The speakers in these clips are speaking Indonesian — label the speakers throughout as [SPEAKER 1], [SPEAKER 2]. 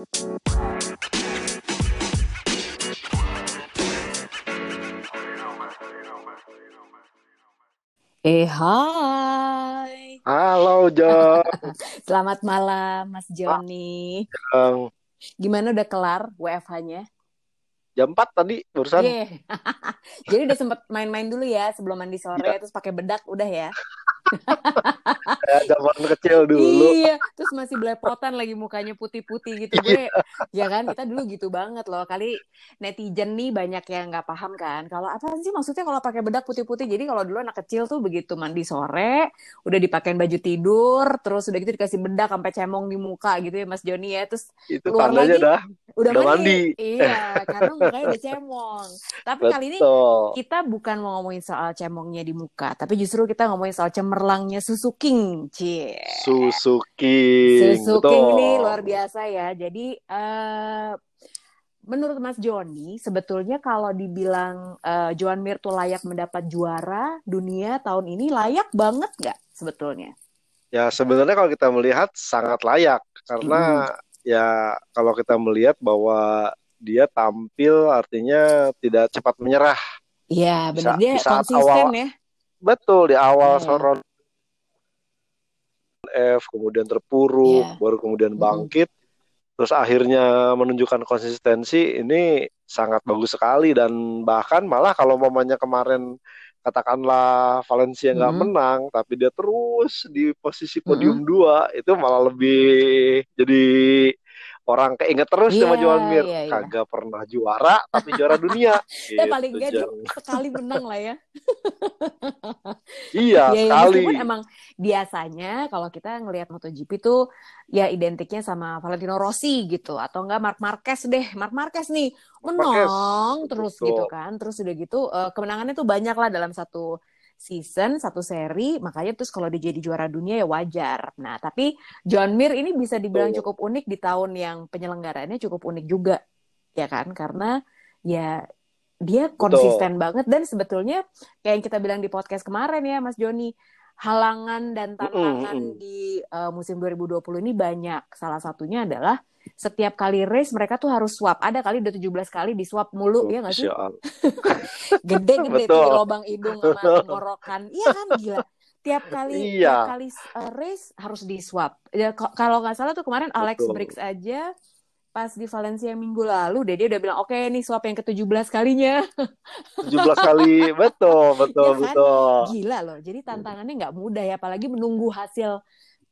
[SPEAKER 1] Eh, hai.
[SPEAKER 2] Halo, Jong.
[SPEAKER 1] Selamat malam, Mas Joni. Gimana udah kelar WFH-nya?
[SPEAKER 2] Jam 4 tadi barusan.
[SPEAKER 1] Iya. Jadi udah sempet main-main dulu ya sebelum mandi sore,
[SPEAKER 2] Iya.
[SPEAKER 1] terus pakai bedak udah ya.
[SPEAKER 2] Kayak zaman kecil dulu.
[SPEAKER 1] Iya, terus masih belepotan lagi mukanya putih-putih gitu gue. Ya kan, kita dulu gitu banget loh. Kali netizen nih banyak yang nggak paham kan. Kalau apa sih maksudnya kalau pakai bedak putih-putih? Jadi kalau dulu anak kecil tuh begitu mandi sore, udah dipakein baju tidur, terus udah gitu dikasih bedak sampai cemong di muka gitu ya Mas Joni ya. Terus
[SPEAKER 2] Itu
[SPEAKER 1] Keluar lagi.
[SPEAKER 2] dah.
[SPEAKER 1] udah,
[SPEAKER 2] Udah
[SPEAKER 1] mandi.
[SPEAKER 2] mandi.
[SPEAKER 1] Iya, karena mukanya udah cemong. Tapi kali ini
[SPEAKER 2] Betul.
[SPEAKER 1] kita bukan mau ngomongin soal cemongnya di muka, tapi justru kita ngomongin soal cemerlangnya susu king. Cie.
[SPEAKER 2] Suzuki.
[SPEAKER 1] Susu
[SPEAKER 2] Betul.
[SPEAKER 1] King ini luar biasa ya. Jadi eh menurut Mas Joni, sebetulnya kalau dibilang eh, Joan Mir tuh layak mendapat juara dunia tahun ini, layak banget nggak sebetulnya?
[SPEAKER 2] Ya sebenarnya kalau kita melihat sangat layak karena ya kalau kita melihat bahwa dia tampil artinya tidak cepat menyerah.
[SPEAKER 1] Iya, benar dia konsisten
[SPEAKER 2] awal-
[SPEAKER 1] ya.
[SPEAKER 2] Betul di awal
[SPEAKER 1] Hmm.
[SPEAKER 2] F kemudian terpuruk
[SPEAKER 1] Iya.
[SPEAKER 2] baru kemudian bangkit terus akhirnya menunjukkan konsistensi ini sangat bagus sekali dan bahkan malah kalau momennya kemarin katakanlah Valencia nggak
[SPEAKER 1] Mm-mm.
[SPEAKER 2] menang tapi dia terus di posisi podium dua itu malah lebih jadi orang keinget terus sama
[SPEAKER 1] Iya,
[SPEAKER 2] Joan Mir
[SPEAKER 1] iya, iya.
[SPEAKER 2] kagak pernah juara tapi juara dunia
[SPEAKER 1] Ya
[SPEAKER 2] Gitu,
[SPEAKER 1] paling
[SPEAKER 2] Jang.
[SPEAKER 1] sekali menang lah ya.
[SPEAKER 2] iya
[SPEAKER 1] Ya, ya,
[SPEAKER 2] sekali
[SPEAKER 1] meskipun emang biasanya kalau kita ngelihat MotoGP tuh ya identiknya sama Valentino Rossi gitu atau enggak Marc Marquez deh. Marc Marquez nih menang terus
[SPEAKER 2] betul.
[SPEAKER 1] gitu kan. Terus udah gitu eh, kemenangannya tuh banyak lah dalam satu season, satu seri. Makanya terus kalau dia jadi juara dunia ya wajar. Nah, tapi John Mir ini bisa dibilang
[SPEAKER 2] Betul.
[SPEAKER 1] cukup unik di tahun yang penyelenggaraannya cukup unik juga. Ya kan? Karena ya dia konsisten banget dan sebetulnya kayak yang kita bilang di podcast kemarin ya Mas Joni halangan dan tantangan
[SPEAKER 2] Mm-mm.
[SPEAKER 1] di uh, musim 2020 ini banyak. Salah satunya adalah setiap kali race mereka tuh harus swab ada kali udah 17 kali di swab mulu ya nggak sih? gede-gede tuh lubang hidung sama tenggorokan. Iya kan? Gila. Tiap kali
[SPEAKER 2] Iya.
[SPEAKER 1] tiap kali uh, race harus di swab ya, kalau nggak salah tuh kemarin Alex
[SPEAKER 2] Betul.
[SPEAKER 1] Briggs aja pas di Valencia minggu lalu deh dia udah bilang oke nih swab yang ke-17 kalinya
[SPEAKER 2] 17 kali betul betul
[SPEAKER 1] Iya kan?
[SPEAKER 2] betul
[SPEAKER 1] Gila loh. Jadi tantangannya nggak mudah ya, apalagi menunggu hasil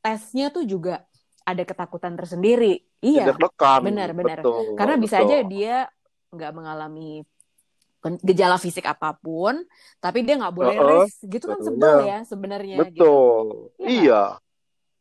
[SPEAKER 1] tesnya tuh juga ada ketakutan tersendiri. Iya, benar, benar.
[SPEAKER 2] betul
[SPEAKER 1] karena bisa
[SPEAKER 2] betul.
[SPEAKER 1] aja dia nggak mengalami gejala fisik apa pun, tapi dia nggak boleh
[SPEAKER 2] Heeh,
[SPEAKER 1] race. Gitu kan sebel ya sebenarnya. Gitu.
[SPEAKER 2] betul
[SPEAKER 1] Iya.
[SPEAKER 2] iya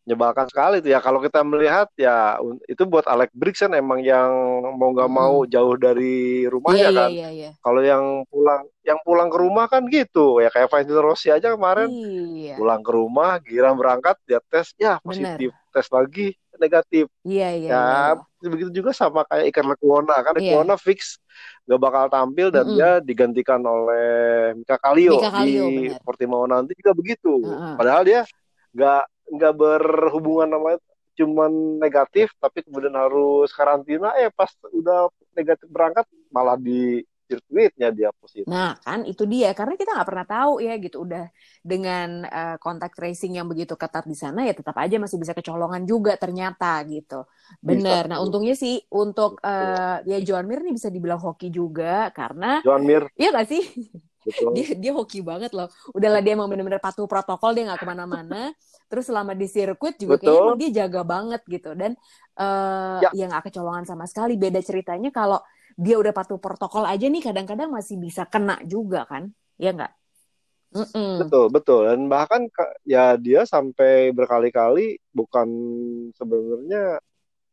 [SPEAKER 2] menyebalkan sekali tuh ya kalau kita melihat ya itu buat Alex Briggs kan emang yang mau nggak
[SPEAKER 1] Mm-mm.
[SPEAKER 2] mau jauh dari rumahnya
[SPEAKER 1] iya,
[SPEAKER 2] kan
[SPEAKER 1] iya, iya.
[SPEAKER 2] kalau yang pulang yang pulang ke rumah kan gitu ya kayak Valentino Rossi aja kemarin
[SPEAKER 1] Iya,
[SPEAKER 2] pulang ke rumah giran berangkat dia tes ya positif tes lagi negatif
[SPEAKER 1] iya, iya,
[SPEAKER 2] ya
[SPEAKER 1] iya.
[SPEAKER 2] begitu juga sama kayak Iker Lecuona kan
[SPEAKER 1] Iya.
[SPEAKER 2] Lecuona fix nggak bakal tampil dan
[SPEAKER 1] Mm-mm.
[SPEAKER 2] dia digantikan oleh Mika Kallio
[SPEAKER 1] Mika Kallio,
[SPEAKER 2] di
[SPEAKER 1] benar.
[SPEAKER 2] Portimao nanti juga begitu
[SPEAKER 1] Heeh.
[SPEAKER 2] padahal dia nggak nggak berhubungan sama cuman negatif tapi kemudian harus karantina eh pas udah negatif berangkat malah di sirkuitnya dia positif
[SPEAKER 1] Nah, kan itu dia karena kita nggak pernah tahu ya gitu udah dengan eh, kontak tracing yang begitu ketat di sana ya tetap aja masih bisa kecolongan juga ternyata gitu. Bener.
[SPEAKER 2] Bisa.
[SPEAKER 1] Nah, untungnya sih untuk eh, ya Joan Mir nih bisa dibilang hoki juga karena
[SPEAKER 2] Joan Mir
[SPEAKER 1] Iya gak sih?
[SPEAKER 2] betul
[SPEAKER 1] Dia dia hoki banget loh. Udahlah dia emang bener-bener patuh protokol dia nggak ke mana-mana. Terus selama di sirkuit juga kayaknya
[SPEAKER 2] Betul.
[SPEAKER 1] emang dia jaga banget gitu dan eh
[SPEAKER 2] Ya.
[SPEAKER 1] ya nggak kecolongan sama sekali. Beda ceritanya kalau dia udah patuh protokol aja nih kadang-kadang masih bisa kena juga kan? Ya nggak? Mm-mm.
[SPEAKER 2] Betul, betul. Dan bahkan ya dia sampai berkali-kali bukan sebenarnya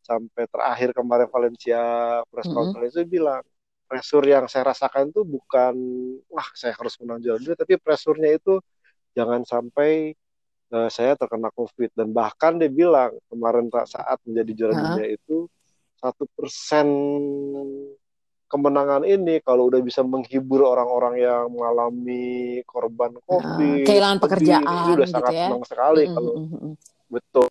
[SPEAKER 2] sampai terakhir kemarin Valencia press conference itu bilang pressure yang saya rasakan itu bukan wah saya harus menang dunia tapi pressure-nya itu jangan sampai eh, saya terkena COVID dan bahkan dia bilang kemarin saat menjadi juara
[SPEAKER 1] Ha-ha.
[SPEAKER 2] dunia itu satu persen kemenangan ini kalau udah bisa menghibur orang-orang yang mengalami korban COVID,
[SPEAKER 1] kehilangan
[SPEAKER 2] sedih,
[SPEAKER 1] pekerjaan
[SPEAKER 2] ini udah
[SPEAKER 1] gitu
[SPEAKER 2] sangat
[SPEAKER 1] ya.
[SPEAKER 2] senang sekali
[SPEAKER 1] Mm-mm,
[SPEAKER 2] kalau
[SPEAKER 1] mm-mm.
[SPEAKER 2] betul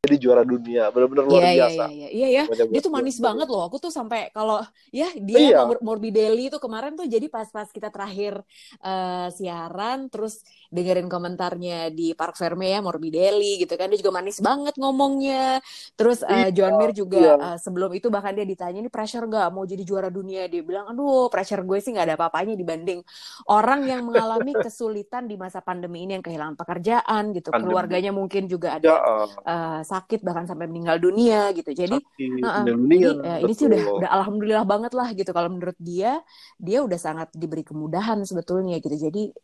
[SPEAKER 2] jadi juara dunia benar-benar luar
[SPEAKER 1] Iya, iya,
[SPEAKER 2] biasa
[SPEAKER 1] iya, iya, iya, ya. Dia tuh manis banget loh. Aku tuh sampai kalau ya dia
[SPEAKER 2] Iya.
[SPEAKER 1] Mor- Morbidelli tuh kemarin tuh jadi pas-pas kita terakhir eh, siaran terus dengerin komentarnya di Park Ferme ya Morbidelli gitu kan. Dia juga manis banget ngomongnya. Terus eh,
[SPEAKER 2] Iya,
[SPEAKER 1] Joan Mir juga eh, sebelum itu bahkan dia ditanya ini pressure gak mau jadi juara dunia? Dia bilang aduh pressure gue sih nggak ada apa-apanya dibanding orang yang mengalami kesulitan di masa pandemi ini yang kehilangan pekerjaan gitu.
[SPEAKER 2] Pandemi.
[SPEAKER 1] keluarganya mungkin juga ada
[SPEAKER 2] ya eh,
[SPEAKER 1] sakit bahkan sampai meninggal dunia gitu. Jadi
[SPEAKER 2] sakit meninggal dunia
[SPEAKER 1] Jadi eh, ini sih udah udah alhamdulillah banget lah gitu. Kalau menurut dia dia udah sangat diberi kemudahan sebetulnya gitu. Jadi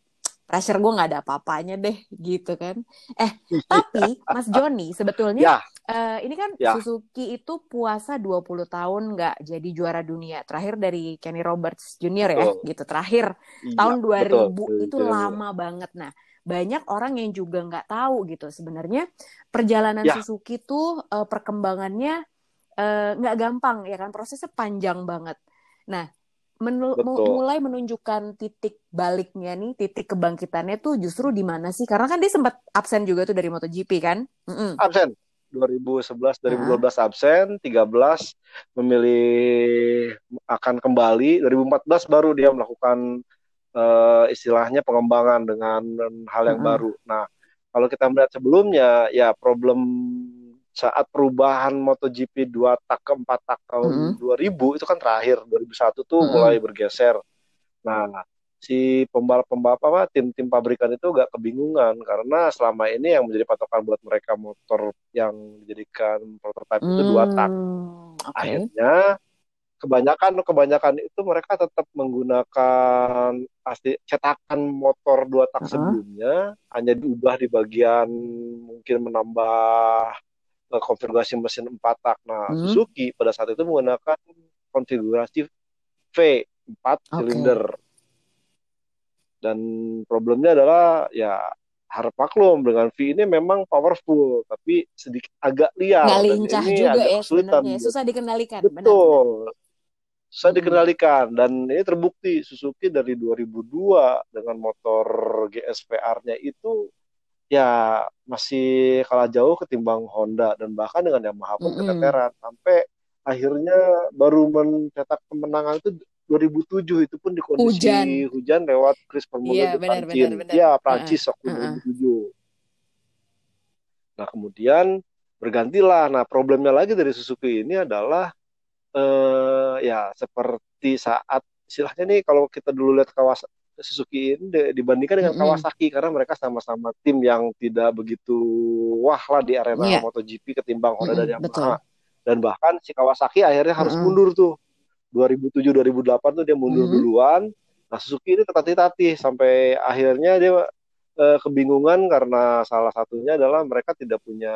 [SPEAKER 1] pressure gue nggak ada apa-apanya deh gitu kan eh tapi Mas Joni sebetulnya
[SPEAKER 2] ya
[SPEAKER 1] eh, ini kan
[SPEAKER 2] Ya.
[SPEAKER 1] Suzuki itu puasa 20 tahun nggak jadi juara dunia terakhir dari Kenny Roberts Jr ya gitu terakhir
[SPEAKER 2] iya,
[SPEAKER 1] tahun 2000
[SPEAKER 2] betul.
[SPEAKER 1] itu
[SPEAKER 2] Iya, iya.
[SPEAKER 1] lama banget. Nah, banyak orang yang juga nggak tahu gitu sebenarnya perjalanan
[SPEAKER 2] Ya.
[SPEAKER 1] Suzuki tuh eh, perkembangannya eh, nggak gampang ya kan prosesnya panjang banget. Nah, menu- mu-
[SPEAKER 2] Betul.
[SPEAKER 1] mulai menunjukkan titik baliknya nih, titik kebangkitannya tuh justru di mana sih? Karena kan dia sempat absen juga tuh dari MotoGP kan? Mm-mm.
[SPEAKER 2] absen 2011 2012 absen 13 memilih akan kembali 2014 baru dia melakukan eh, istilahnya pengembangan dengan hal yang
[SPEAKER 1] Mm-mm.
[SPEAKER 2] baru. Nah, kalau kita melihat sebelumnya ya problem saat perubahan MotoGP 2 tak ke 4 tak tahun 2000 itu kan terakhir 2001 tuh
[SPEAKER 1] Mm-mm.
[SPEAKER 2] mulai bergeser. Nah, si pembalap-pembalap apa tim-tim pabrikan itu gak kebingungan karena selama ini yang menjadi patokan buat mereka motor yang dijadikan prototipe itu dua tak.
[SPEAKER 1] Hmm, oke.
[SPEAKER 2] Akhirnya kebanyakan kebanyakan itu mereka tetap menggunakan asli cetakan motor dua tak
[SPEAKER 1] Uh-uh.
[SPEAKER 2] sebelumnya hanya diubah di bagian mungkin menambah konfigurasi mesin empat tak. Nah,
[SPEAKER 1] Hmm.
[SPEAKER 2] Suzuki pada saat itu menggunakan konfigurasi V 4
[SPEAKER 1] Oke.
[SPEAKER 2] silinder. Dan problemnya adalah ya harap maklum dengan V ini memang powerful tapi sedikit agak liar
[SPEAKER 1] Nggak
[SPEAKER 2] dan
[SPEAKER 1] lincah
[SPEAKER 2] ini
[SPEAKER 1] juga
[SPEAKER 2] agak
[SPEAKER 1] ya
[SPEAKER 2] kesulitan
[SPEAKER 1] sebenarnya, susah dikendalikan.
[SPEAKER 2] Betul. Susah
[SPEAKER 1] Mm-mm.
[SPEAKER 2] dikendalikan dan ini terbukti Suzuki dari 2002 dengan motor GSVR-nya itu ya masih kalah jauh ketimbang Honda dan bahkan dengan Yamaha pun
[SPEAKER 1] Mm-mm.
[SPEAKER 2] keteteran sampai akhirnya baru mencetak kemenangan itu 2007 itu pun di kondisi
[SPEAKER 1] Hujan.
[SPEAKER 2] hujan, lewat Chris Vermeulen
[SPEAKER 1] Iya,
[SPEAKER 2] di Prancis. Ya, Prancis waktu
[SPEAKER 1] Uh-uh.
[SPEAKER 2] 2007. Nah, kemudian bergantilah. Nah, problemnya lagi dari Suzuki ini adalah eh ya seperti saat istilahnya nih kalau kita dulu lihat Kawasaki Suzuki ini dibandingkan dengan. Kawasaki karena mereka sama-sama tim yang tidak begitu wah lah di arena
[SPEAKER 1] Iya.
[SPEAKER 2] MotoGP ketimbang Honda dan
[SPEAKER 1] Mm-mm,
[SPEAKER 2] Yamaha.
[SPEAKER 1] betul.
[SPEAKER 2] Dan bahkan si Kawasaki akhirnya harus
[SPEAKER 1] Mm-mm.
[SPEAKER 2] mundur tuh. 2007 2008 tuh dia mundur
[SPEAKER 1] Mhm.
[SPEAKER 2] duluan. Nah, Suzuki ini tertatih-tatih sampai akhirnya dia eh, kebingungan karena salah satunya adalah mereka tidak punya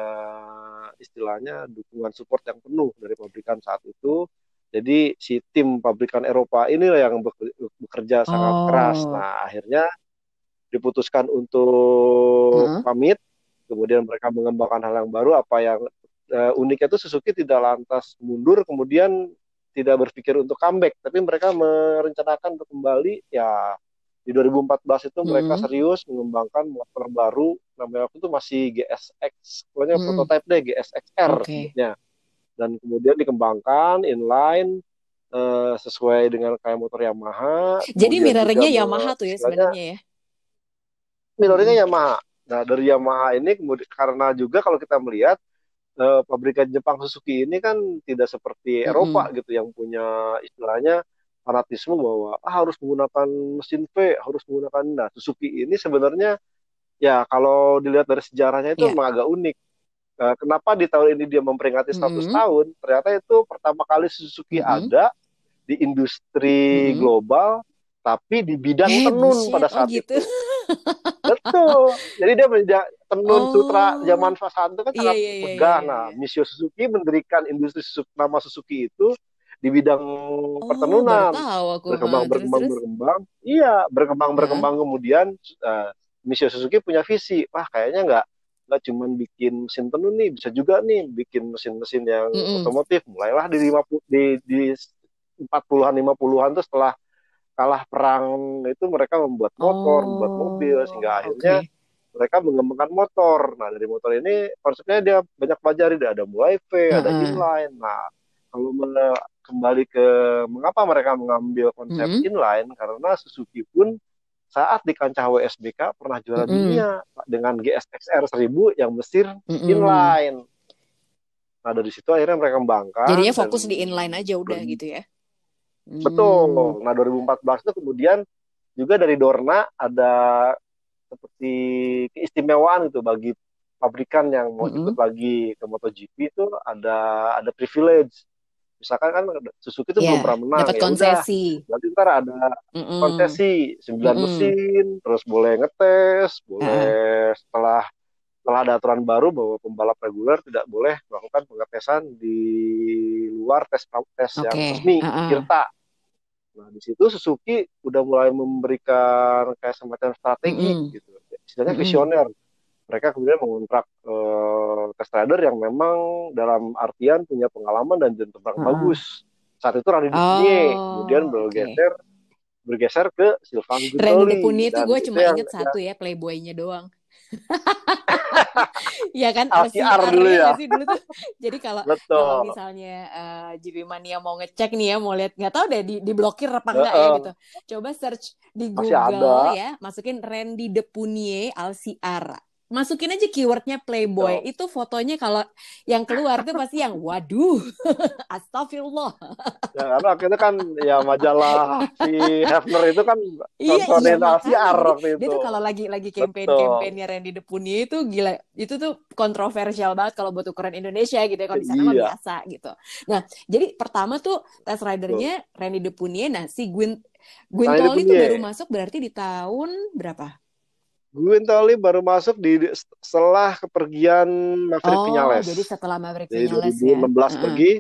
[SPEAKER 2] istilahnya dukungan support yang penuh dari pabrikan saat itu. Jadi si tim pabrikan Eropa inilah yang beker- bekerja sangat
[SPEAKER 1] Oh.
[SPEAKER 2] keras. Nah, akhirnya diputuskan untuk
[SPEAKER 1] Mhm.
[SPEAKER 2] pamit. Kemudian mereka mengembangkan hal yang baru. Apa yang eh, uniknya itu Suzuki tidak lantas mundur, kemudian tidak berpikir untuk comeback, tapi mereka merencanakan untuk kembali. Ya di 2014 itu mereka
[SPEAKER 1] Mhm.
[SPEAKER 2] serius mengembangkan motor baru. Namanya waktu itu masih GSX, pokoknya
[SPEAKER 1] Mhm.
[SPEAKER 2] prototipe deh GSXR sebutnya. Dan kemudian dikembangkan inline eh, sesuai dengan kayak motor Yamaha.
[SPEAKER 1] Jadi mirroringnya Yamaha tuh ya sebenarnya ya.
[SPEAKER 2] mirroringnya
[SPEAKER 1] Mhm.
[SPEAKER 2] Yamaha. Nah, dari Yamaha ini kemudian karena juga kalau kita melihat eh, pabrikan Jepang Suzuki ini kan tidak seperti Eropa
[SPEAKER 1] Mm-mm.
[SPEAKER 2] gitu yang punya istilahnya fanatisme bahwa ah, harus menggunakan mesin V, harus menggunakan nah Suzuki ini sebenarnya ya kalau dilihat dari sejarahnya itu
[SPEAKER 1] Iya.
[SPEAKER 2] memang agak unik. Eh, kenapa di tahun ini dia memperingati 100
[SPEAKER 1] Mm-mm.
[SPEAKER 2] tahun? Ternyata itu pertama kali Suzuki
[SPEAKER 1] Mm-mm.
[SPEAKER 2] ada di industri
[SPEAKER 1] Mm-mm.
[SPEAKER 2] global tapi di bidang
[SPEAKER 1] Eh,
[SPEAKER 2] tenun
[SPEAKER 1] buset.
[SPEAKER 2] pada
[SPEAKER 1] Oh
[SPEAKER 2] saat
[SPEAKER 1] gitu.
[SPEAKER 2] itu. Betul. Jadi dia menja- tenun
[SPEAKER 1] Oh.
[SPEAKER 2] sutra zaman itu kan
[SPEAKER 1] Iya,
[SPEAKER 2] sangat
[SPEAKER 1] iya, iya,
[SPEAKER 2] megah.
[SPEAKER 1] iya,
[SPEAKER 2] Nah,
[SPEAKER 1] iya.
[SPEAKER 2] Misio Suzuki mendirikan industri Suzuki, nama Suzuki itu di bidang
[SPEAKER 1] Oh,
[SPEAKER 2] pertenunan.
[SPEAKER 1] tahu aku.
[SPEAKER 2] Berkembang,
[SPEAKER 1] Ha, terus
[SPEAKER 2] berkembang,
[SPEAKER 1] terus.
[SPEAKER 2] berkembang. Iya, berkembang, berkembang. Kemudian eh, Misio Suzuki punya visi. Wah, kayaknya nggak nggak cuma bikin mesin tenun nih, bisa juga nih bikin mesin-mesin yang
[SPEAKER 1] Mm-mm.
[SPEAKER 2] otomotif. Mulailah di 50 di di 40-an 50-an tuh setelah kalah perang itu mereka membuat motor, membuat mobil sehingga
[SPEAKER 1] Oh,
[SPEAKER 2] akhirnya mereka mengembangkan motor. Nah dari motor ini konsepnya dia banyak pelajari, ada mulai V, -uh. ada inline. Nah kalau kembali ke mengapa mereka mengambil konsep mm -hmm. inline karena Suzuki pun saat di kancah WSBK pernah juara mm -hmm. dunia dengan GSXR 1000 yang mesin mm -hmm. inline. Nah dari situ akhirnya mereka kembangkan.
[SPEAKER 1] Jadinya fokus di inline aja udah gitu ya.
[SPEAKER 2] Betul. Hmm. Nah 2014 itu kemudian juga dari Dorna ada seperti keistimewaan itu bagi pabrikan yang mau mm -hmm. ikut lagi ke MotoGP itu ada ada privilege misalkan kan Suzuki itu yeah, belum pernah menang
[SPEAKER 1] dapat ya konsesi
[SPEAKER 2] udah, berarti ntar ada mm -mm. konsesi sembilan mm -mm. mesin terus boleh ngetes boleh uh. setelah setelah ada aturan baru bahwa pembalap reguler tidak boleh melakukan pengetesan di luar tes tes okay. yang resmi uh -uh. IRTA nah di situ Suzuki udah mulai memberikan kayak semacam strategi mm -hmm. gitu istilahnya visioner mm -hmm mereka kemudian mengontrak uh, test rider yang memang dalam artian punya pengalaman dan jam terbang uh bagus. Saat itu Randy oh, kemudian bergeser okay. bergeser ke Silvan Gutoli.
[SPEAKER 1] Randy Depuni itu gue cuma inget ya, satu ya playboynya doang. ya kan
[SPEAKER 2] RCR dulu ya.
[SPEAKER 1] Sih, dulu tuh. Jadi kalau kalau misalnya uh, eh, GP Mania mau ngecek nih ya, mau lihat nggak tahu deh di diblokir apa enggak uh, ya gitu. Coba search di Google ya, masukin Randy Depunie LCR masukin aja keywordnya playboy. Oh. itu fotonya kalau yang keluar tuh pasti yang waduh astagfirullah.
[SPEAKER 2] Ya karena akhirnya kan ya majalah si Hefner itu kan
[SPEAKER 1] iya, iya, waktu itu dia tuh kalau lagi lagi campaign campaignnya Randy Depuni itu gila. Itu tuh kontroversial banget kalau buat ukuran Indonesia gitu ya kalau di sana iya. mah biasa gitu. Nah jadi pertama tuh test ridernya Randy Depuni nah si Gwyn Gwyn itu baru masuk berarti di tahun berapa
[SPEAKER 2] Guintoli baru masuk di setelah kepergian Maverick oh, Vinales.
[SPEAKER 1] jadi setelah Maverick
[SPEAKER 2] jadi Vinales 2016 ya. pergi,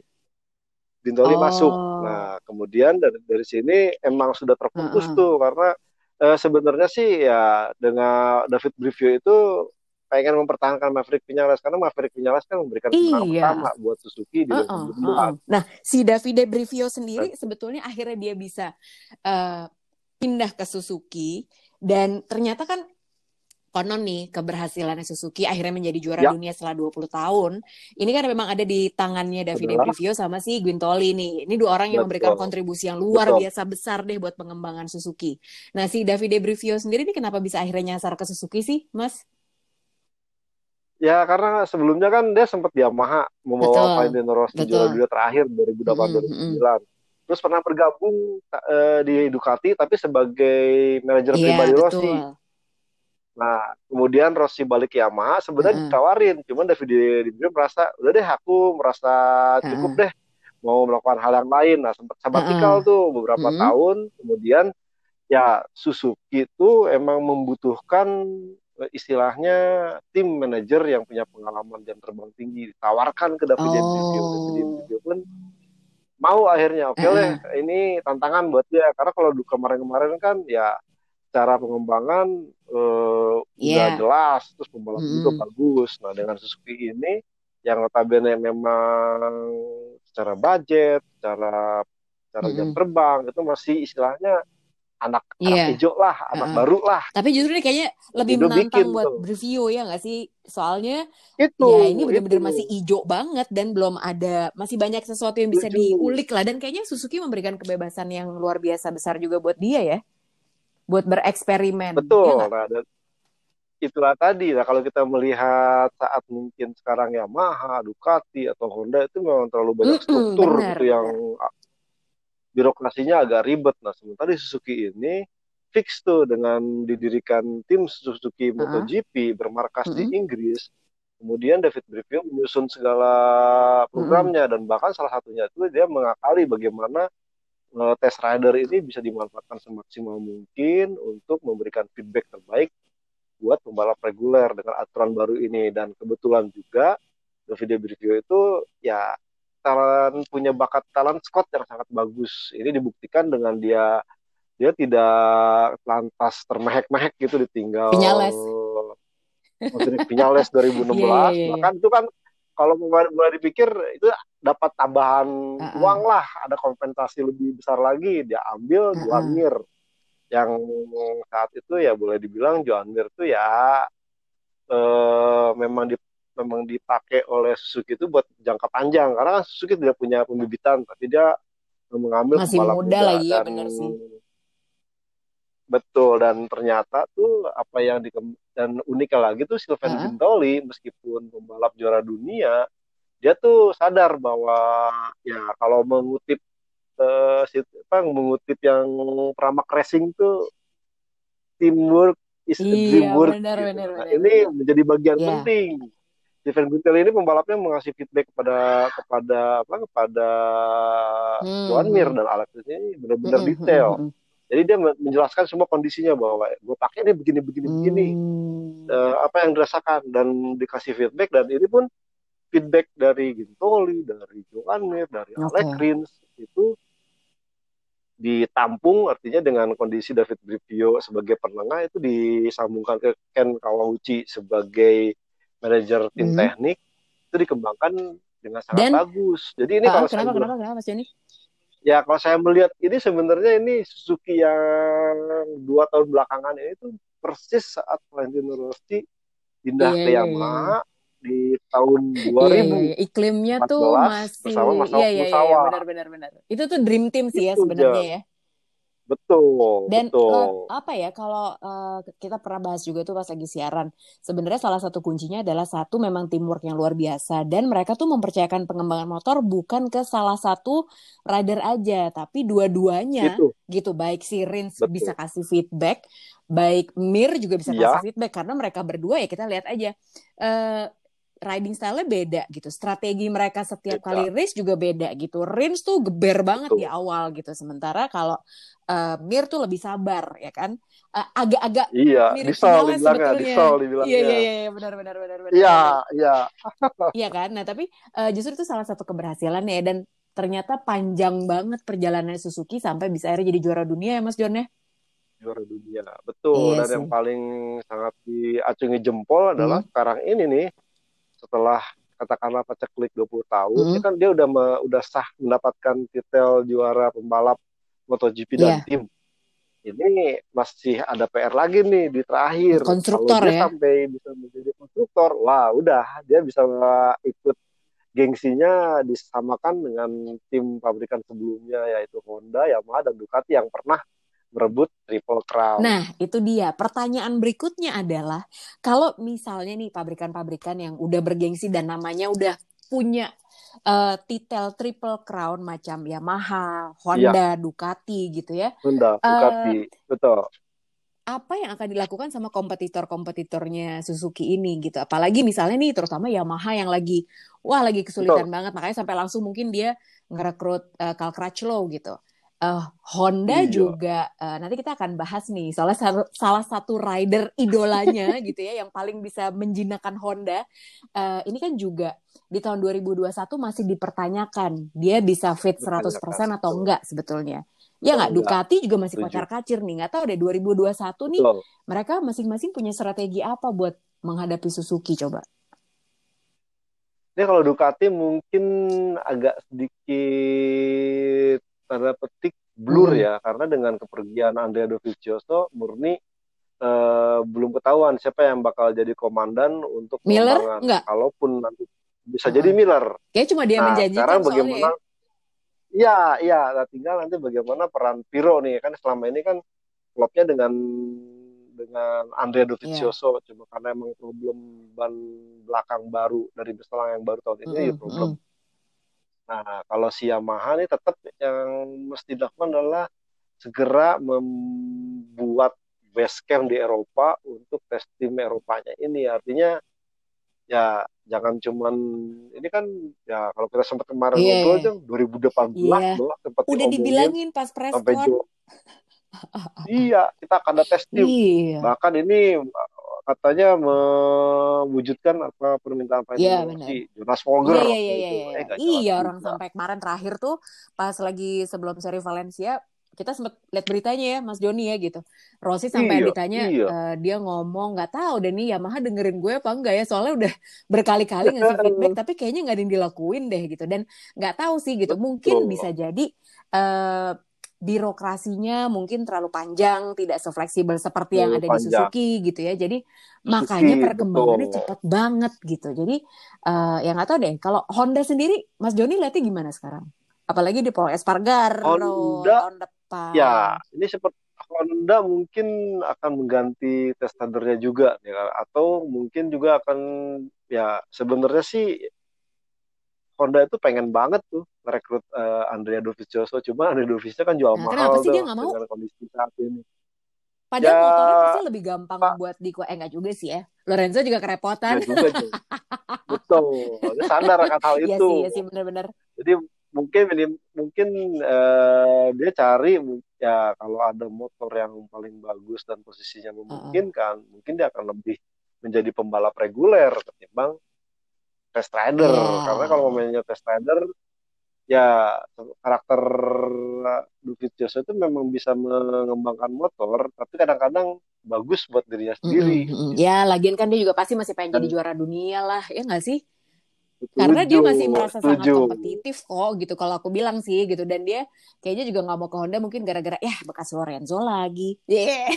[SPEAKER 2] Guintoli oh. masuk. Nah, kemudian dari dari sini emang sudah terfokus uh -uh. tuh karena uh, sebenarnya sih ya dengan David Brivio itu pengen mempertahankan Maverick Vinales karena Maverick Vinales kan memberikan kemenangan iya. pertama buat Suzuki di uh -uh, uh -uh.
[SPEAKER 1] Nah, si Davide Brivio sendiri sebetulnya akhirnya dia bisa uh, pindah ke Suzuki dan ternyata kan konon nih keberhasilan Suzuki akhirnya menjadi juara ya. dunia setelah 20 tahun. Ini kan memang ada di tangannya Davide Brivio sama si Guintoli nih. Ini dua orang yang Betul. memberikan kontribusi yang luar Betul. biasa besar deh buat pengembangan Suzuki. Nah, si Davide Brivio sendiri ini kenapa bisa akhirnya nyasar ke Suzuki sih, Mas?
[SPEAKER 2] Ya karena sebelumnya kan dia sempat di Yamaha membawa Valentino Rossi juara dunia terakhir 2008 2009. Hmm, Terus pernah bergabung uh, di Ducati tapi sebagai manajer yeah, pribadi betul. Rossi Nah, kemudian Rossi balik ke Yamaha sebenarnya -huh. ditawarin, cuman David Di merasa udah deh aku merasa cukup -huh. deh mau melakukan hal yang lain. Nah, sempat sabatikal -huh. tuh beberapa -huh. tahun, kemudian ya Suzuki itu emang membutuhkan eh, istilahnya tim manajer yang punya pengalaman dan terbang tinggi ditawarkan ke David oh. David pun mau akhirnya oke okay -huh. ini tantangan buat dia karena kalau kemarin-kemarin kan ya cara pengembangan uh, yeah. udah jelas terus pembalap mm. juga bagus nah dengan Suzuki ini yang notabene memang secara budget secara secara mm. jam terbang itu masih istilahnya anak yeah. anak hijau lah anak uh -uh. baru lah
[SPEAKER 1] tapi justru ini kayaknya lebih itu menantang buat tuh. review ya nggak sih soalnya itu ya ini benar-benar masih hijau banget dan belum ada masih banyak sesuatu yang bisa itu. diulik lah dan kayaknya Suzuki memberikan kebebasan yang luar biasa besar juga buat dia ya buat bereksperimen.
[SPEAKER 2] Betul. Ya nah, dan itulah tadi. Nah, kalau kita melihat saat mungkin sekarang Yamaha, Ducati atau Honda itu memang terlalu banyak struktur bener, gitu yang birokrasinya agak ribet. Nah, sementara di Suzuki ini fix tuh dengan didirikan tim Suzuki MotoGP uh -huh. bermarkas uh -huh. di Inggris. Kemudian David Brivio menyusun segala programnya uh -huh. dan bahkan salah satunya itu dia mengakali bagaimana uh, test rider ini bisa dimanfaatkan semaksimal mungkin untuk memberikan feedback terbaik buat pembalap reguler dengan aturan baru ini. Dan kebetulan juga Davide Brivio itu ya talent punya bakat talent Scott yang sangat bagus. Ini dibuktikan dengan dia dia tidak lantas termehek-mehek gitu ditinggal.
[SPEAKER 1] Pinyales
[SPEAKER 2] Pinyales 2016 yeah, yeah, yeah. bahkan itu kan kalau mulai dipikir itu dapat tambahan uh -uh. uang lah, ada kompensasi lebih besar lagi, dia ambil uh -uh. Mir yang saat itu ya boleh dibilang Joan Mir tuh ya uh, memang di memang dipakai oleh Suzuki itu buat jangka panjang karena kan Suzuki tidak punya pembibitan tapi dia mengambil
[SPEAKER 1] masih muda, muda lagi ya benar sih
[SPEAKER 2] betul dan ternyata tuh apa yang di dan uniknya lagi tuh Sylvain uh Bintoli meskipun pembalap juara dunia dia tuh sadar bahwa ya kalau mengutip uh, apa mengutip yang pramak racing tuh teamwork is iya, dreamwork
[SPEAKER 1] benar, gitu. benar,
[SPEAKER 2] nah, ini menjadi bagian yeah. penting Steven Guntel ini pembalapnya mengasih feedback kepada kepada apa kepada hmm. Joan Mir dan Alex ini benar-benar hmm. detail. Hmm. Jadi dia menjelaskan semua kondisinya bahwa gue pakai ini begini begini hmm. begini uh, apa yang dirasakan dan dikasih feedback dan ini pun feedback dari Gintoli, dari Joan Mir, dari okay. Alex Rins itu ditampung artinya dengan kondisi David Brivio sebagai penengah itu disambungkan ke Ken Kawauchi sebagai manajer tim hmm. teknik itu dikembangkan dengan sangat Dan, bagus. Jadi ini uh, kalau
[SPEAKER 1] kenapa, saya kenapa, kenapa, Mas Joni?
[SPEAKER 2] Ya kalau saya melihat ini sebenarnya ini Suzuki yang dua tahun belakangan ini tuh persis saat Valentino Rossi pindah yeah, ke iya, Yamaha yeah, di tahun 2000. Iya, iya, iya.
[SPEAKER 1] Iklimnya tuh masih
[SPEAKER 2] bersama Mas iya, iya, iya,
[SPEAKER 1] benar benar benar. Itu tuh dream team sih ya sebenarnya ya.
[SPEAKER 2] Betul.
[SPEAKER 1] Dan
[SPEAKER 2] betul.
[SPEAKER 1] Uh, apa ya kalau uh, kita pernah bahas juga tuh pas lagi siaran. Sebenarnya salah satu kuncinya adalah satu memang teamwork yang luar biasa dan mereka tuh mempercayakan pengembangan motor bukan ke salah satu rider aja, tapi dua-duanya gitu. gitu. Baik si Rins betul. bisa kasih feedback, baik Mir juga bisa ya. kasih feedback karena mereka berdua ya kita lihat aja. Uh, riding style-nya beda gitu. Strategi mereka setiap beda. kali race juga beda gitu. Rins tuh geber banget Betul. di awal gitu. Sementara kalau uh, Mir tuh lebih sabar ya kan. Uh, agak-agak
[SPEAKER 2] iya, mirip disal dibilangnya, disal dibilangnya.
[SPEAKER 1] Iya, iya, iya, benar, benar, benar, benar.
[SPEAKER 2] Iya, iya.
[SPEAKER 1] iya kan? Nah, tapi uh, justru itu salah satu keberhasilan ya. Dan ternyata panjang banget perjalanan Suzuki sampai bisa akhirnya jadi juara dunia ya Mas John ya?
[SPEAKER 2] Juara dunia, betul. Iya Dan sih. yang paling sangat diacungi jempol adalah hmm. sekarang ini nih, setelah katakanlah paceklik 20 tahun, hmm. kan dia udah me, udah sah mendapatkan titel juara pembalap MotoGP dan yeah. tim. Ini masih ada PR lagi nih di terakhir.
[SPEAKER 1] Konstruktor Kalau dia
[SPEAKER 2] ya. sampai bisa menjadi konstruktor, wah udah dia bisa ikut gengsinya disamakan dengan tim pabrikan sebelumnya yaitu Honda, Yamaha dan Ducati yang pernah berebut triple crown.
[SPEAKER 1] Nah, itu dia. Pertanyaan berikutnya adalah kalau misalnya nih pabrikan-pabrikan yang udah bergengsi dan namanya udah punya uh, titel triple crown macam Yamaha, Honda, ya. Ducati gitu ya.
[SPEAKER 2] Honda, Ducati, uh, betul.
[SPEAKER 1] Apa yang akan dilakukan sama kompetitor-kompetitornya Suzuki ini gitu. Apalagi misalnya nih terutama Yamaha yang lagi wah lagi kesulitan betul. banget makanya sampai langsung mungkin dia ngerekrut uh, Carl Crutchlow gitu uh, Honda iya. juga uh, nanti kita akan bahas nih soalnya sal salah satu rider idolanya gitu ya yang paling bisa menjinakkan Honda uh, ini kan juga di tahun 2021 masih dipertanyakan dia bisa fit 100% atau enggak sebetulnya. Ya nggak? Ducati juga masih kocar kacir nih nggak tahu deh 2021 nih Betul. mereka masing-masing punya strategi apa buat menghadapi Suzuki coba?
[SPEAKER 2] Ini kalau Ducati mungkin agak sedikit tanda petik blur hmm. ya karena dengan kepergian Andrea Dovizioso murni uh, belum ketahuan siapa yang bakal jadi komandan untuk
[SPEAKER 1] Miller enggak
[SPEAKER 2] kalaupun nanti bisa hmm. jadi Miller
[SPEAKER 1] kayak cuma dia nah, menjanjikan
[SPEAKER 2] sekarang bagaimana ya. Iya, iya. Nah, tinggal nanti bagaimana peran Piro nih kan selama ini kan klubnya dengan dengan Andrea Dovizioso yeah. cuma karena emang problem ban belakang baru dari Berselang yang baru tahun ini mm -hmm. ya problem mm Nah, kalau si Yamaha ini tetap yang mesti dilakukan adalah segera membuat base camp di Eropa untuk tes tim Eropanya ini. Artinya ya jangan cuman ini kan ya kalau kita sempat kemarin yeah. ngobrol aja 2018 yeah. loh sempat
[SPEAKER 1] udah dibilangin pas press sampai
[SPEAKER 2] iya kita akan ada tes tim yeah. bahkan ini katanya mewujudkan apa permintaan Pak
[SPEAKER 1] yeah,
[SPEAKER 2] si Jonas Folger.
[SPEAKER 1] Iya iya iya iya. Iya, eh, iya orang juga. sampai kemarin terakhir tuh pas lagi sebelum seri Valencia kita sempat lihat beritanya ya Mas Joni ya gitu. Rossi sampai iya, ditanya iya. Uh, dia ngomong nggak tahu deh nih Yamaha dengerin gue apa enggak ya soalnya udah berkali-kali ngasih feedback tapi kayaknya nggak ada yang dilakuin deh gitu dan nggak tahu sih gitu. Mungkin bisa jadi uh, birokrasinya mungkin terlalu panjang, tidak sefleksibel seperti yang ada di
[SPEAKER 2] panjang.
[SPEAKER 1] Suzuki gitu ya. Jadi
[SPEAKER 2] Suzuki,
[SPEAKER 1] makanya perkembangannya
[SPEAKER 2] betul.
[SPEAKER 1] cepat banget gitu. Jadi eh yang nggak tahu deh, kalau Honda sendiri, Mas Joni lihatnya gimana sekarang? Apalagi di Paul Espargaro
[SPEAKER 2] Honda,
[SPEAKER 1] tahun depan.
[SPEAKER 2] ya ini seperti Honda mungkin akan mengganti testadernya juga ya atau mungkin juga akan ya sebenarnya sih Honda itu pengen banget tuh merekrut eh, Andrea Dovizioso cuma Andrea Dovizioso kan jual
[SPEAKER 1] Nah,
[SPEAKER 2] mahal
[SPEAKER 1] sih dia nggak mau?
[SPEAKER 2] dengan kondisi saat ini
[SPEAKER 1] Padahal
[SPEAKER 2] ya
[SPEAKER 1] motornya pasti lebih gampang
[SPEAKER 2] Pak
[SPEAKER 1] buat di eh enggak juga sih ya. Lorenzo juga kerepotan.
[SPEAKER 2] ya juga betul dia sadar akan hal
[SPEAKER 1] Iya
[SPEAKER 2] itu
[SPEAKER 1] sih, iya sih benar-benar.
[SPEAKER 2] jadi mungkin ini- mungkin eh, dia cari ya kalau ada motor yang paling bagus dan posisinya memungkinkan mungkin dia akan lebih menjadi pembalap reguler ketimbang test rider karena kalau
[SPEAKER 1] Iya.
[SPEAKER 2] momennya test rider ya karakter Dovizioso itu memang bisa mengembangkan motor tapi kadang-kadang bagus buat dirinya sendiri
[SPEAKER 1] Mm-mm, mm-mm. Ya, lagian kan dia juga pasti masih pengen jadi
[SPEAKER 2] dan
[SPEAKER 1] juara dunia lah, ya nggak sih? Karena dia masih merasa sangat
[SPEAKER 2] setuju
[SPEAKER 1] kompetitif kok gitu kalau aku bilang sih gitu dan dia kayaknya juga nggak mau ke Honda mungkin gara-gara ya bekas Lorenzo lagi. Yeah.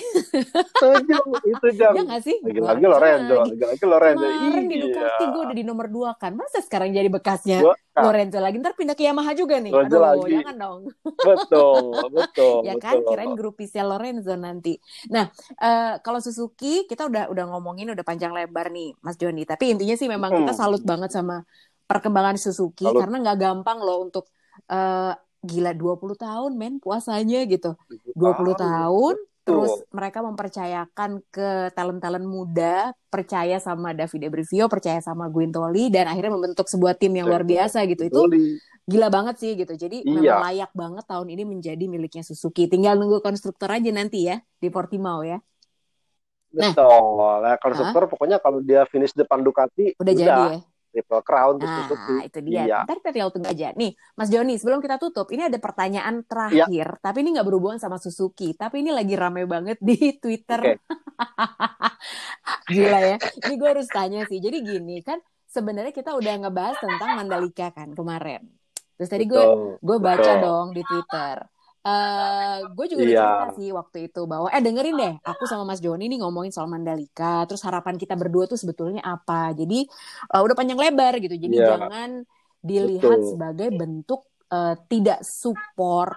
[SPEAKER 2] setuju itu jam
[SPEAKER 1] Ya nggak sih?
[SPEAKER 2] lagi-lagi
[SPEAKER 1] Lorenzo
[SPEAKER 2] Lorenzo
[SPEAKER 1] lagi.
[SPEAKER 2] lagi-lagi Lorenzo
[SPEAKER 1] Kemarin di
[SPEAKER 2] iya
[SPEAKER 1] Ducati gue udah di nomor dua kan. Masa sekarang jadi bekasnya
[SPEAKER 2] gua
[SPEAKER 1] Lorenzo lagi? Ntar pindah ke Yamaha juga nih.
[SPEAKER 2] Lorenzo
[SPEAKER 1] Aduh,
[SPEAKER 2] lagi
[SPEAKER 1] jangan dong.
[SPEAKER 2] betul betul
[SPEAKER 1] Ya kan,
[SPEAKER 2] betul
[SPEAKER 1] kirain grupisnya Lorenzo nanti. Nah, eh, kalau Suzuki kita udah udah ngomongin udah panjang lebar nih, Mas Joni. Tapi intinya sih memang kita
[SPEAKER 2] hmm.
[SPEAKER 1] salut banget sama perkembangan Suzuki
[SPEAKER 2] Salut
[SPEAKER 1] karena nggak gampang loh untuk eh, gila 20 tahun men puasanya gitu.
[SPEAKER 2] 20
[SPEAKER 1] 20
[SPEAKER 2] tahun
[SPEAKER 1] tahun terus mereka mempercayakan ke talent-talent muda, percaya sama Davide Brivio, percaya sama Guintoli dan akhirnya membentuk sebuah tim yang luar biasa gitu. Itu gila banget sih gitu. Jadi memang
[SPEAKER 2] iya
[SPEAKER 1] layak banget tahun ini menjadi miliknya Suzuki. Tinggal nunggu konstruktor aja nanti ya di Portimao ya. Nah,
[SPEAKER 2] betul nah
[SPEAKER 1] ah,
[SPEAKER 2] konstruktor pokoknya kalau dia finish depan Ducati
[SPEAKER 1] udah jadi
[SPEAKER 2] udah
[SPEAKER 1] ya.
[SPEAKER 2] Triple crown tuh Suzuki
[SPEAKER 1] Nah, itu dia.
[SPEAKER 2] iya
[SPEAKER 1] Ntar kita tinggal tunggu aja. Nih, Mas Joni, sebelum kita tutup, ini ada pertanyaan
[SPEAKER 2] iya
[SPEAKER 1] terakhir, tapi ini nggak berhubungan sama Suzuki, tapi ini lagi rame banget di Twitter. Gila ya. Ini gue harus tanya sih. Jadi gini kan, sebenarnya kita udah ngebahas tentang Mandalika kan kemarin. Terus tadi gue gue baca
[SPEAKER 2] betul
[SPEAKER 1] dong di Twitter. Eh gue juga udah
[SPEAKER 2] iya
[SPEAKER 1] cerita sih waktu itu bahwa eh dengerin deh, aku sama Mas Joni nih ngomongin soal Mandalika, terus harapan kita berdua tuh sebetulnya apa. Jadi eh, udah panjang lebar gitu. Jadi
[SPEAKER 2] iya
[SPEAKER 1] jangan dilihat
[SPEAKER 2] betul
[SPEAKER 1] sebagai bentuk eh, tidak support,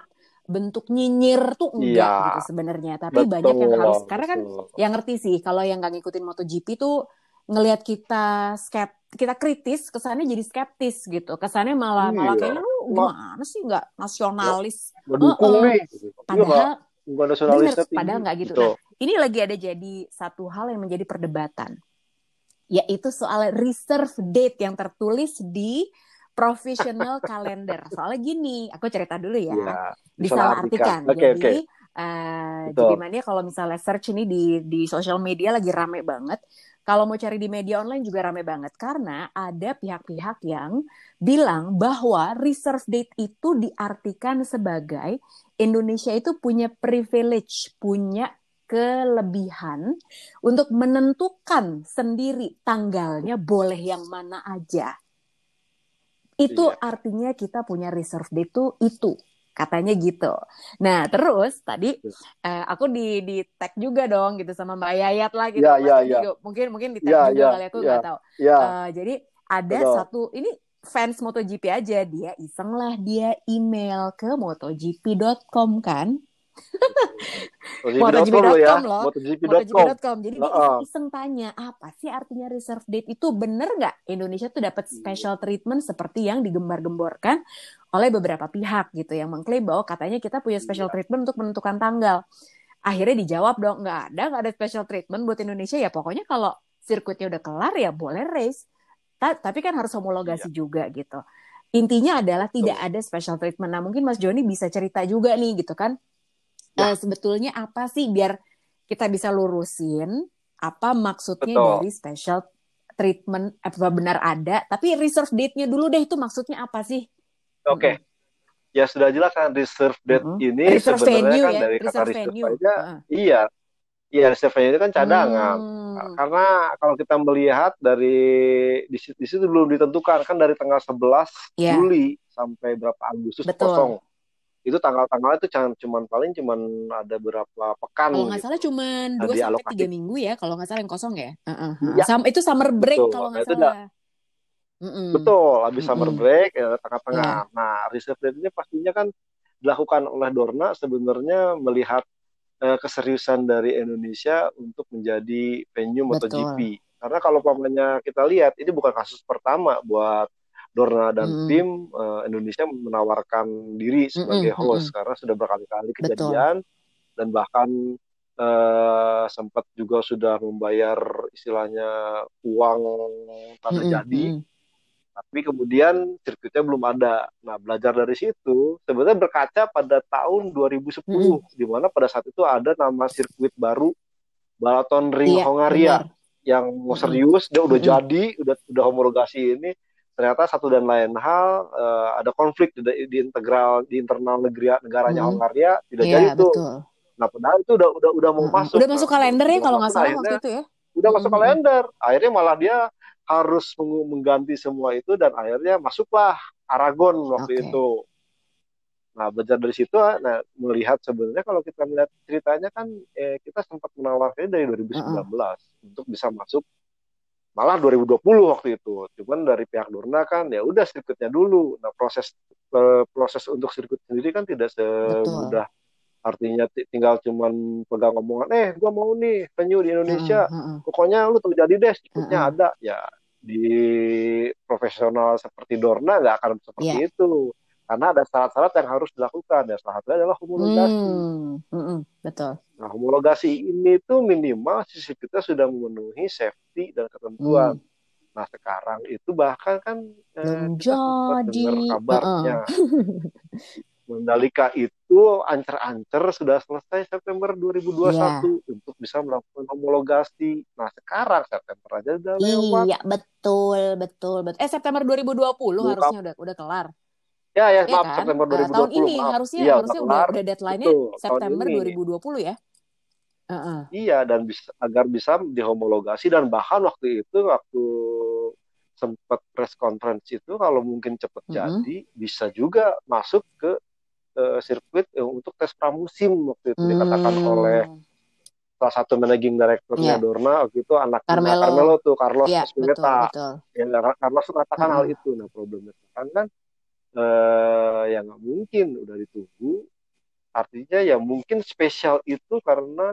[SPEAKER 1] bentuk nyinyir tuh enggak
[SPEAKER 2] iya
[SPEAKER 1] gitu sebenarnya. Tapi banyak yang
[SPEAKER 2] betul
[SPEAKER 1] harus karena kan
[SPEAKER 2] betul
[SPEAKER 1] yang ngerti sih kalau yang nggak ngikutin MotoGP tuh ngelihat kita skep kita kritis kesannya jadi skeptis gitu kesannya malah malah
[SPEAKER 2] iya
[SPEAKER 1] kayaknya lu gimana sih? Nggak nasionalis.
[SPEAKER 2] Nggak dukung nih gitu. iya nggak
[SPEAKER 1] padahal
[SPEAKER 2] nggak
[SPEAKER 1] bener
[SPEAKER 2] nasionalisnya tinggi
[SPEAKER 1] padahal nggak gitu.
[SPEAKER 2] gitu.
[SPEAKER 1] Nah ini lagi ada jadi satu hal yang menjadi perdebatan. Yaitu soal reserve date yang tertulis di professional calendar. Soalnya gini aku cerita dulu ya.
[SPEAKER 2] Iya
[SPEAKER 1] disalahartikan
[SPEAKER 2] disalahartikan oke oke
[SPEAKER 1] jadi eh
[SPEAKER 2] betul.
[SPEAKER 1] jadi mana kalau misalnya search ini di di sosial media lagi rame banget kalau mau cari di media online juga rame banget karena ada pihak-pihak yang bilang bahwa reserve date itu diartikan sebagai Indonesia itu punya privilege, punya kelebihan untuk menentukan sendiri tanggalnya boleh yang mana aja. Itu
[SPEAKER 2] iya
[SPEAKER 1] artinya kita punya reserve date itu itu katanya gitu. Nah terus tadi eh, aku di di tag juga dong gitu sama Mbak Yayat lah gitu.
[SPEAKER 2] iya iya
[SPEAKER 1] Dodi
[SPEAKER 2] iya
[SPEAKER 1] juga mungkin mungkin di tag
[SPEAKER 2] iya
[SPEAKER 1] juga
[SPEAKER 2] iya
[SPEAKER 1] kali aku
[SPEAKER 2] iya
[SPEAKER 1] nggak tahu.
[SPEAKER 2] iya
[SPEAKER 1] Eh, jadi ada
[SPEAKER 2] betul.
[SPEAKER 1] satu ini fans MotoGP aja. Dia iseng lah dia email ke motogp.com kan?
[SPEAKER 2] MotoGP.com ya.
[SPEAKER 1] Loh.
[SPEAKER 2] MotoGP.com
[SPEAKER 1] jadi dia iseng-iseng tanya apa sih artinya reserve date itu? Bener nggak? Indonesia tuh dapat special treatment seperti yang digembar-gemborkan oleh beberapa pihak gitu yang mengklaim bahwa katanya kita punya special
[SPEAKER 2] iya.
[SPEAKER 1] treatment untuk menentukan tanggal. Akhirnya dijawab dong nggak ada nggak ada special treatment buat Indonesia. Ya pokoknya kalau sirkuitnya udah kelar ya boleh race Ta- tapi kan harus
[SPEAKER 2] iya.
[SPEAKER 1] homologasi juga gitu. Intinya adalah tidak ada special treatment. Nah mungkin Mas Joni bisa cerita juga nih gitu kan.
[SPEAKER 2] Ya.
[SPEAKER 1] Eh, sebetulnya apa sih biar kita bisa lurusin apa maksudnya
[SPEAKER 2] betul.
[SPEAKER 1] dari special treatment? Apa benar ada? Tapi reserve date-nya dulu deh itu maksudnya apa sih
[SPEAKER 2] oke
[SPEAKER 1] Mm-mm.
[SPEAKER 2] ya sudah jelas kan reserve date
[SPEAKER 1] Mm-mm.
[SPEAKER 2] ini
[SPEAKER 1] reserve
[SPEAKER 2] sebenarnya
[SPEAKER 1] venue
[SPEAKER 2] kan
[SPEAKER 1] ya
[SPEAKER 2] dari kata
[SPEAKER 1] reserve
[SPEAKER 2] reserve
[SPEAKER 1] venue
[SPEAKER 2] aja
[SPEAKER 1] Heeh.
[SPEAKER 2] iya iya reserve venue itu kan cadangan
[SPEAKER 1] hmm
[SPEAKER 2] karena kalau kita melihat dari di, situ- di situ belum ditentukan kan dari tanggal 11
[SPEAKER 1] ya
[SPEAKER 2] Juli sampai berapa Agustus
[SPEAKER 1] betul
[SPEAKER 2] kosong itu tanggal-tanggal itu cuman, paling cuman ada berapa pekan
[SPEAKER 1] Kalau nggak
[SPEAKER 2] gitu.
[SPEAKER 1] salah cuman 2 sampai. 3 minggu ya, kalau nggak salah yang kosong ya. Heeh.
[SPEAKER 2] Iya.
[SPEAKER 1] Sam- itu summer break
[SPEAKER 2] Betul.
[SPEAKER 1] kalau nggak salah. Mm-mm.
[SPEAKER 2] Betul, habis summer break ya tengah-tengah.
[SPEAKER 1] Iya.
[SPEAKER 2] Nah, reserve rate ini pastinya kan dilakukan oleh Dorna sebenarnya melihat eh, keseriusan dari Indonesia untuk menjadi venue
[SPEAKER 1] Betul.
[SPEAKER 2] MotoGP. Karena kalau pamannya kita lihat, ini bukan kasus pertama buat Dorna dan
[SPEAKER 1] Mm-mm.
[SPEAKER 2] tim eh, Indonesia menawarkan diri sebagai
[SPEAKER 1] Mm-mm,
[SPEAKER 2] host karena sudah berkali-kali
[SPEAKER 1] Betul.
[SPEAKER 2] kejadian dan bahkan eh, sempat juga sudah membayar istilahnya uang tanda
[SPEAKER 1] Mm-mm,
[SPEAKER 2] jadi. Tapi kemudian sirkuitnya belum ada. Nah, belajar dari situ, sebenarnya berkaca pada tahun 2010,
[SPEAKER 1] Mm-mm.
[SPEAKER 2] di mana pada saat itu ada nama sirkuit baru, Balaton Ring
[SPEAKER 1] Iya,
[SPEAKER 2] Hongaria,
[SPEAKER 1] benar.
[SPEAKER 2] yang mau
[SPEAKER 1] Mm-mm.
[SPEAKER 2] serius, dia udah
[SPEAKER 1] Mm-mm.
[SPEAKER 2] jadi, udah udah homologasi ini. Ternyata satu dan lain hal, eh, ada konflik di, di integral di internal negeri negaranya
[SPEAKER 1] Mm-mm.
[SPEAKER 2] Hongaria, tidak
[SPEAKER 1] Iya,
[SPEAKER 2] jadi tuh.
[SPEAKER 1] betul.
[SPEAKER 2] Nah, padahal itu udah udah udah mau
[SPEAKER 1] Mm-mm.
[SPEAKER 2] masuk.
[SPEAKER 1] Udah masuk
[SPEAKER 2] Nah,
[SPEAKER 1] kalender ya kalau nggak salah waktu itu ya.
[SPEAKER 2] udah masuk
[SPEAKER 1] Mm-mm.
[SPEAKER 2] kalender. Akhirnya malah dia harus meng- mengganti semua itu dan akhirnya masuklah Aragon waktu
[SPEAKER 1] Oke.
[SPEAKER 2] itu. Nah, belajar dari situ, nah, melihat sebenarnya kalau kita melihat ceritanya kan eh, kita sempat menawarkannya dari 2019 untuk bisa masuk malah 2020 waktu itu. Cuman dari pihak Dorna kan ya udah sirkuitnya dulu. Nah, proses eh, proses untuk sirkuit sendiri kan tidak semudah artinya ti- tinggal cuman pegang omongan eh gua mau nih venue di Indonesia
[SPEAKER 1] heeh.
[SPEAKER 2] pokoknya lu tuh jadi deh sirkuitnya
[SPEAKER 1] Heeh.
[SPEAKER 2] ada ya di profesional seperti Dorna nggak akan seperti
[SPEAKER 1] Iya.
[SPEAKER 2] itu karena ada syarat-syarat yang harus dilakukan ya salah satunya adalah homologasi
[SPEAKER 1] Hmm, mm-mm, betul.
[SPEAKER 2] nah homologasi ini tuh minimal sisi kita sudah memenuhi safety dan ketentuan
[SPEAKER 1] Hmm.
[SPEAKER 2] nah sekarang itu bahkan kan eh,
[SPEAKER 1] Belum jadi.
[SPEAKER 2] kabarnya Mandalika itu ancer-ancer sudah selesai September 2021
[SPEAKER 1] Iya.
[SPEAKER 2] untuk bisa melakukan homologasi. Nah sekarang September aja udah lewat.
[SPEAKER 1] Iya, betul, betul, betul. Eh September 2020
[SPEAKER 2] Dua
[SPEAKER 1] harusnya udah udah kelar.
[SPEAKER 2] Ya ya
[SPEAKER 1] Iya
[SPEAKER 2] maaf
[SPEAKER 1] kan?
[SPEAKER 2] September
[SPEAKER 1] Eh,
[SPEAKER 2] 2020
[SPEAKER 1] tahun ini
[SPEAKER 2] maaf.
[SPEAKER 1] harusnya
[SPEAKER 2] Iya,
[SPEAKER 1] harusnya
[SPEAKER 2] udah
[SPEAKER 1] udah deadline-nya
[SPEAKER 2] Betul,
[SPEAKER 1] September
[SPEAKER 2] ini.
[SPEAKER 1] 2020 ya. Heeh.
[SPEAKER 2] Iya dan bisa agar bisa dihomologasi dan bahkan waktu itu waktu sempat press conference itu kalau mungkin cepat
[SPEAKER 1] Mm-mm.
[SPEAKER 2] jadi bisa juga masuk ke eh, sirkuit eh, untuk tes pramusim waktu itu dikatakan
[SPEAKER 1] Hmm.
[SPEAKER 2] oleh salah satu managing directornya
[SPEAKER 1] Iya.
[SPEAKER 2] Dorna waktu itu anaknya
[SPEAKER 1] Carmelo.
[SPEAKER 2] Carmelo tuh Carlos
[SPEAKER 1] betul,
[SPEAKER 2] Espineta
[SPEAKER 1] betul.
[SPEAKER 2] ya Carlos mengatakan hal
[SPEAKER 1] Mm-mm.
[SPEAKER 2] itu nah problemnya sekarang kan eh ya nggak mungkin udah ditunggu artinya ya mungkin spesial itu karena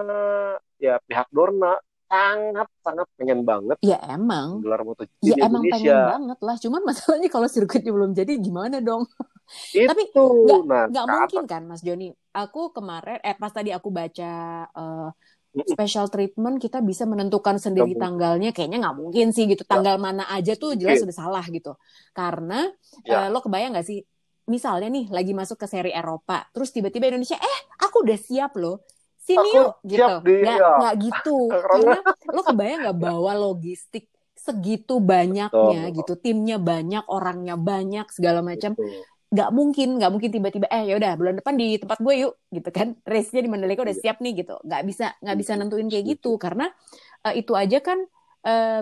[SPEAKER 2] ya pihak Dorna sangat sangat pengen banget
[SPEAKER 1] Ya emang.
[SPEAKER 2] gelar MotoGP
[SPEAKER 1] Ya
[SPEAKER 2] di
[SPEAKER 1] emang pengen
[SPEAKER 2] Indonesia
[SPEAKER 1] banget lah. Cuman masalahnya kalau sirkuitnya belum jadi gimana dong?
[SPEAKER 2] Itu
[SPEAKER 1] Tapi nggak
[SPEAKER 2] nah sekarang-
[SPEAKER 1] mungkin kan Mas Joni. Aku kemarin eh pas tadi aku baca
[SPEAKER 2] Mm-mm.
[SPEAKER 1] special treatment kita bisa menentukan sendiri tanggalnya kayaknya nggak mungkin sih gitu. Tanggal mana aja tuh jelas sudah salah gitu. Karena
[SPEAKER 2] Ya.
[SPEAKER 1] eh, lo kebayang nggak sih? Misalnya nih lagi masuk ke seri Eropa, terus tiba-tiba Indonesia, eh aku udah siap loh, sini yuk gitu. Nggak
[SPEAKER 2] ya.
[SPEAKER 1] nggak gitu.
[SPEAKER 2] Karena-
[SPEAKER 1] lo kebayang nggak bawa logistik segitu banyaknya
[SPEAKER 2] Betul.
[SPEAKER 1] gitu, timnya banyak, orangnya banyak, segala macam
[SPEAKER 2] Betul.
[SPEAKER 1] Nggak mungkin nggak mungkin tiba-tiba eh ya udah bulan depan di tempat gue yuk gitu kan. Race-nya di Mandalika udah
[SPEAKER 2] Iya.
[SPEAKER 1] siap nih gitu. Nggak bisa nggak bisa
[SPEAKER 2] Setuju,
[SPEAKER 1] nentuin kayak gitu. Karena eh, itu aja kan eh,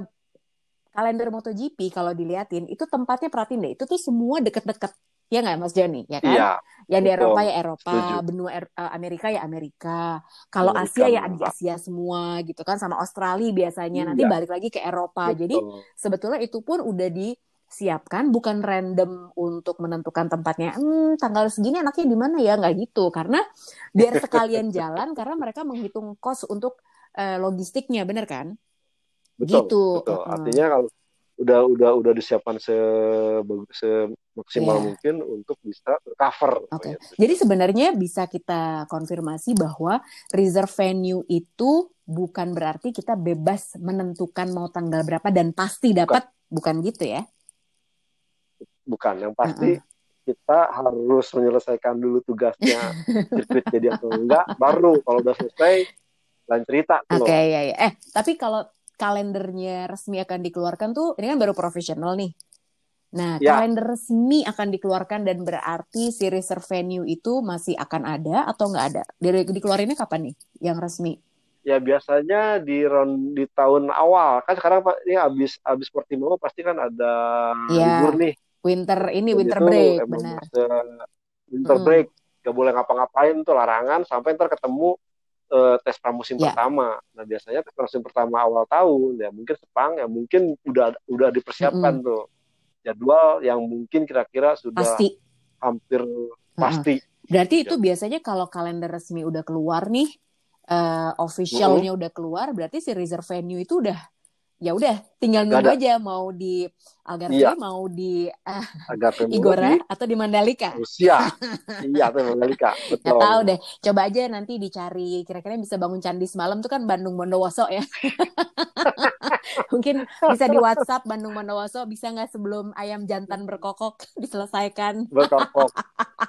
[SPEAKER 1] kalender MotoGP kalau diliatin itu tempatnya perhatiin deh itu tuh semua deket-deket. Ya nggak Mas Joni? Ya kan?
[SPEAKER 2] Iya,
[SPEAKER 1] yang di. Eropa ya Eropa
[SPEAKER 2] Setuju.
[SPEAKER 1] benua Er- eh, Amerika ya Amerika. Kalau Asia ya di Asia semua gitu kan sama Australia biasanya. Nanti
[SPEAKER 2] Iya.
[SPEAKER 1] balik lagi ke Eropa. Jadi
[SPEAKER 2] betul.
[SPEAKER 1] sebetulnya itu pun udah disiapkan bukan random untuk menentukan tempatnya hmm, tanggal segini anaknya di mana ya nggak gitu karena biar sekalian jalan karena mereka menghitung kos untuk eh, logistiknya bener kan
[SPEAKER 2] Betul,
[SPEAKER 1] Gitu.
[SPEAKER 2] betul.
[SPEAKER 1] Heeh.
[SPEAKER 2] Artinya kalau udah udah udah disiapkan se semaksimal
[SPEAKER 1] Iya.
[SPEAKER 2] mungkin untuk bisa cover.
[SPEAKER 1] Oke.
[SPEAKER 2] gitu.
[SPEAKER 1] jadi sebenarnya bisa kita konfirmasi bahwa reserve venue itu bukan berarti kita bebas menentukan mau tanggal berapa dan pasti dapat bukan gitu ya
[SPEAKER 2] Bukan, yang pasti kita harus menyelesaikan dulu tugasnya sirkuit jadi atau enggak, baru kalau udah selesai lain cerita.
[SPEAKER 1] Oke ya ya. Eh tapi kalau kalendernya resmi akan dikeluarkan tuh ini kan baru profesional nih. Nah
[SPEAKER 2] Ya.
[SPEAKER 1] kalender resmi akan dikeluarkan dan berarti si reserve venue itu masih akan ada atau nggak ada? Dari dikeluarinnya kapan nih yang resmi?
[SPEAKER 2] Ya biasanya di round di tahun awal kan sekarang Pak ini habis habis Portimao pasti kan ada
[SPEAKER 1] Iya.
[SPEAKER 2] libur nih.
[SPEAKER 1] Winter ini
[SPEAKER 2] Dan
[SPEAKER 1] winter
[SPEAKER 2] itu
[SPEAKER 1] break benar.
[SPEAKER 2] masa winter
[SPEAKER 1] Mm-mm.
[SPEAKER 2] break. gak boleh ngapa-ngapain tuh larangan sampai ntar ketemu uh, tes pramusim
[SPEAKER 1] Ya.
[SPEAKER 2] pertama. Nah biasanya tes pramusim pertama awal tahun ya mungkin Sepang ya mungkin udah udah dipersiapkan tuh jadwal yang mungkin kira-kira sudah
[SPEAKER 1] Pasti.
[SPEAKER 2] hampir pasti.
[SPEAKER 1] Berarti
[SPEAKER 2] Ya.
[SPEAKER 1] itu biasanya kalau kalender resmi udah keluar nih, eh officialnya udah keluar, berarti si reserve venue itu udah ya udah tinggal nunggu aja mau di Algarve,
[SPEAKER 2] Iya.
[SPEAKER 1] mau di eh,
[SPEAKER 2] Agar
[SPEAKER 1] Igora
[SPEAKER 2] di
[SPEAKER 1] atau di Mandalika.
[SPEAKER 2] Rusia. iya tuh Mandalika. Betul.
[SPEAKER 1] Gak tahu deh. Coba aja nanti dicari kira-kira bisa bangun candi semalam tuh kan Bandung Bondowoso ya. Mungkin bisa di WhatsApp Bandung Bondowoso bisa nggak sebelum ayam jantan berkokok diselesaikan
[SPEAKER 2] Berkokok.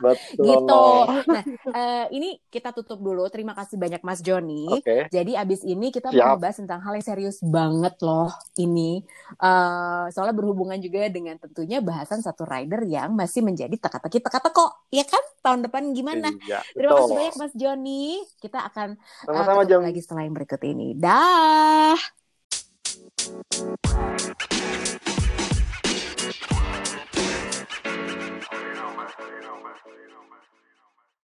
[SPEAKER 2] Betul.
[SPEAKER 1] gitu. Nah, eh, ini kita tutup dulu. Terima kasih banyak Mas Joni.
[SPEAKER 2] Oke.
[SPEAKER 1] Jadi abis ini kita
[SPEAKER 2] Siap.
[SPEAKER 1] mau ngebahas tentang hal yang serius banget loh ini. Eh, soalnya berhubungan juga dengan tentunya bahasan satu rider yang masih menjadi teka-teki teka-teko. Ya kan? Tahun depan gimana?
[SPEAKER 2] Iya,
[SPEAKER 1] Terima
[SPEAKER 2] betul.
[SPEAKER 1] kasih banyak Mas Joni. Kita akan uh,
[SPEAKER 2] Sama-sama
[SPEAKER 1] ketemu
[SPEAKER 2] jam
[SPEAKER 1] lagi setelah yang berikut ini. Dah. Thank you.